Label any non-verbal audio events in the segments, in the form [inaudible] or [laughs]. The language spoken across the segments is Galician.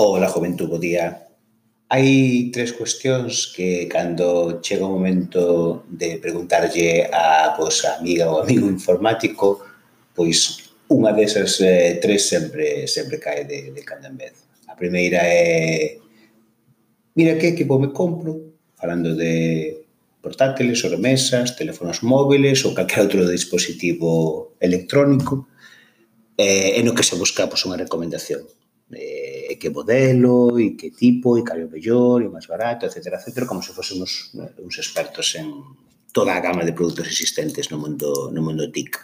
Ola Juventud, bo día. Hai tres cuestións que cando chega o momento de preguntarlle a vosa amiga ou amigo informático, pois unha desas eh, tres sempre sempre cae de, de cando en vez. A primeira é mira que equipo me compro, falando de portátiles, sobremesas, teléfonos móviles ou calquer outro dispositivo electrónico, eh, e no que se busca pois, unha recomendación. Eh, que modelo e que tipo e cal é o mellor e máis barato, etcétera, etcétera, como se fosen uns, uns expertos en toda a gama de produtos existentes no mundo, no mundo TIC.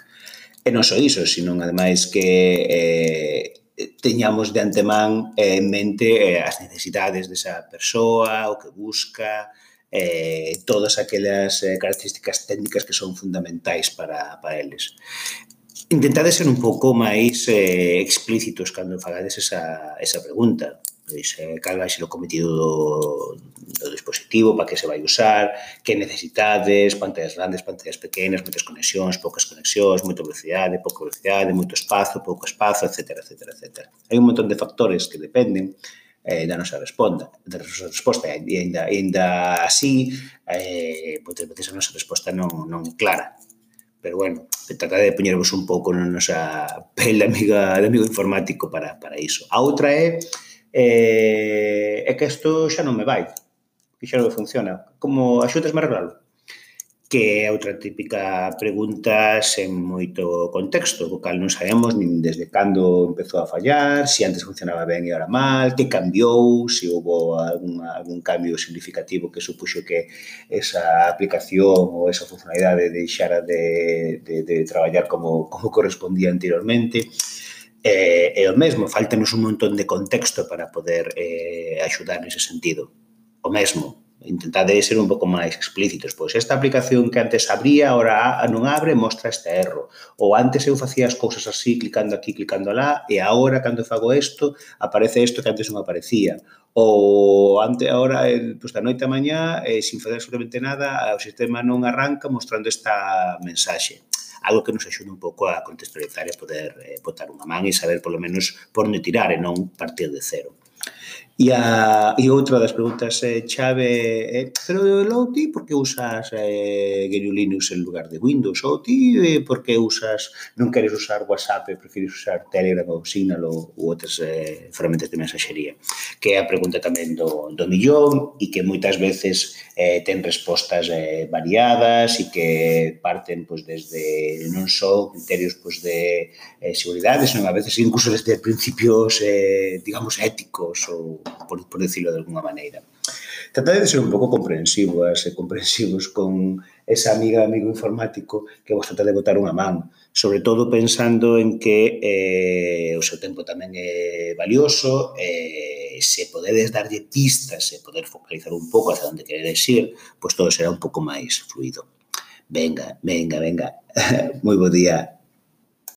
E non só iso, sino ademais que eh, teñamos de antemán eh, en mente eh, as necesidades desa persoa, o que busca, eh, todas aquelas eh, características técnicas que son fundamentais para, para eles. Intentade ser un pouco máis eh, explícitos cando fagades esa, esa pregunta. Pois, eh, cal vai ser o cometido do, do dispositivo, para que se vai usar, que necesitades, pantallas grandes, pantallas pequenas, moitas conexións, poucas conexións, moita velocidade, pouca velocidade, moito espazo, pouco espazo, etc, etc, etc. Hai un montón de factores que dependen eh, da nosa responda, da nosa resposta, e ainda, ainda así, eh, moitas veces a nosa resposta non, non clara pero bueno, tratar de poñervos un pouco na nosa [laughs] pel de, amiga, de amigo informático para, para iso. A outra é, eh, eh é que isto xa non me vai, que xa non me funciona. Como axudas a arreglalo? que é outra típica pregunta sen moito contexto, co cal non sabemos nin desde cando empezou a fallar, se antes funcionaba ben e ahora mal, que cambiou, se houbo algún, algún cambio significativo que supuxo que esa aplicación ou esa funcionalidade deixara de, de, de traballar como, como correspondía anteriormente eh, é o mesmo, faltanos un montón de contexto para poder eh, axudar nese sentido. O mesmo, intentade ser un pouco máis explícitos. Pois esta aplicación que antes abría, ahora non abre, mostra este erro. Ou antes eu facía as cousas así, clicando aquí, clicando lá, e agora, cando fago isto, aparece isto que antes non aparecía. Ou ante ahora, pues, da noite a mañá, eh, sin fazer absolutamente nada, o sistema non arranca mostrando esta mensaxe algo que nos axude un pouco a contextualizar e poder eh, botar unha man e saber polo menos por onde tirar e non partir de cero. E, a, e outra das preguntas eh, chave é, eh, pero logo ti por que usas eh, GNU Linux en lugar de Windows? Ou ti eh, por que usas, non queres usar WhatsApp e prefires usar Telegram ou Signal ou, ou outras eh, ferramentas de mensaxería? Que é a pregunta tamén do, do millón e que moitas veces eh, ten respostas eh, variadas e que parten pois, desde non só criterios pois, de eh, seguridade, senón a veces incluso desde principios, eh, digamos, éticos ou por, por decirlo de alguna maneira. Tratade de ser un pouco comprensivas e eh, comprensivos con esa amiga, amigo informático que vos trata de botar unha man, sobre todo pensando en que eh, o seu tempo tamén é valioso, eh, se podedes darlle pistas e poder focalizar un pouco hacia onde queredes ir, pois todo será un pouco máis fluido. Venga, venga, venga. [laughs] Moi bo día.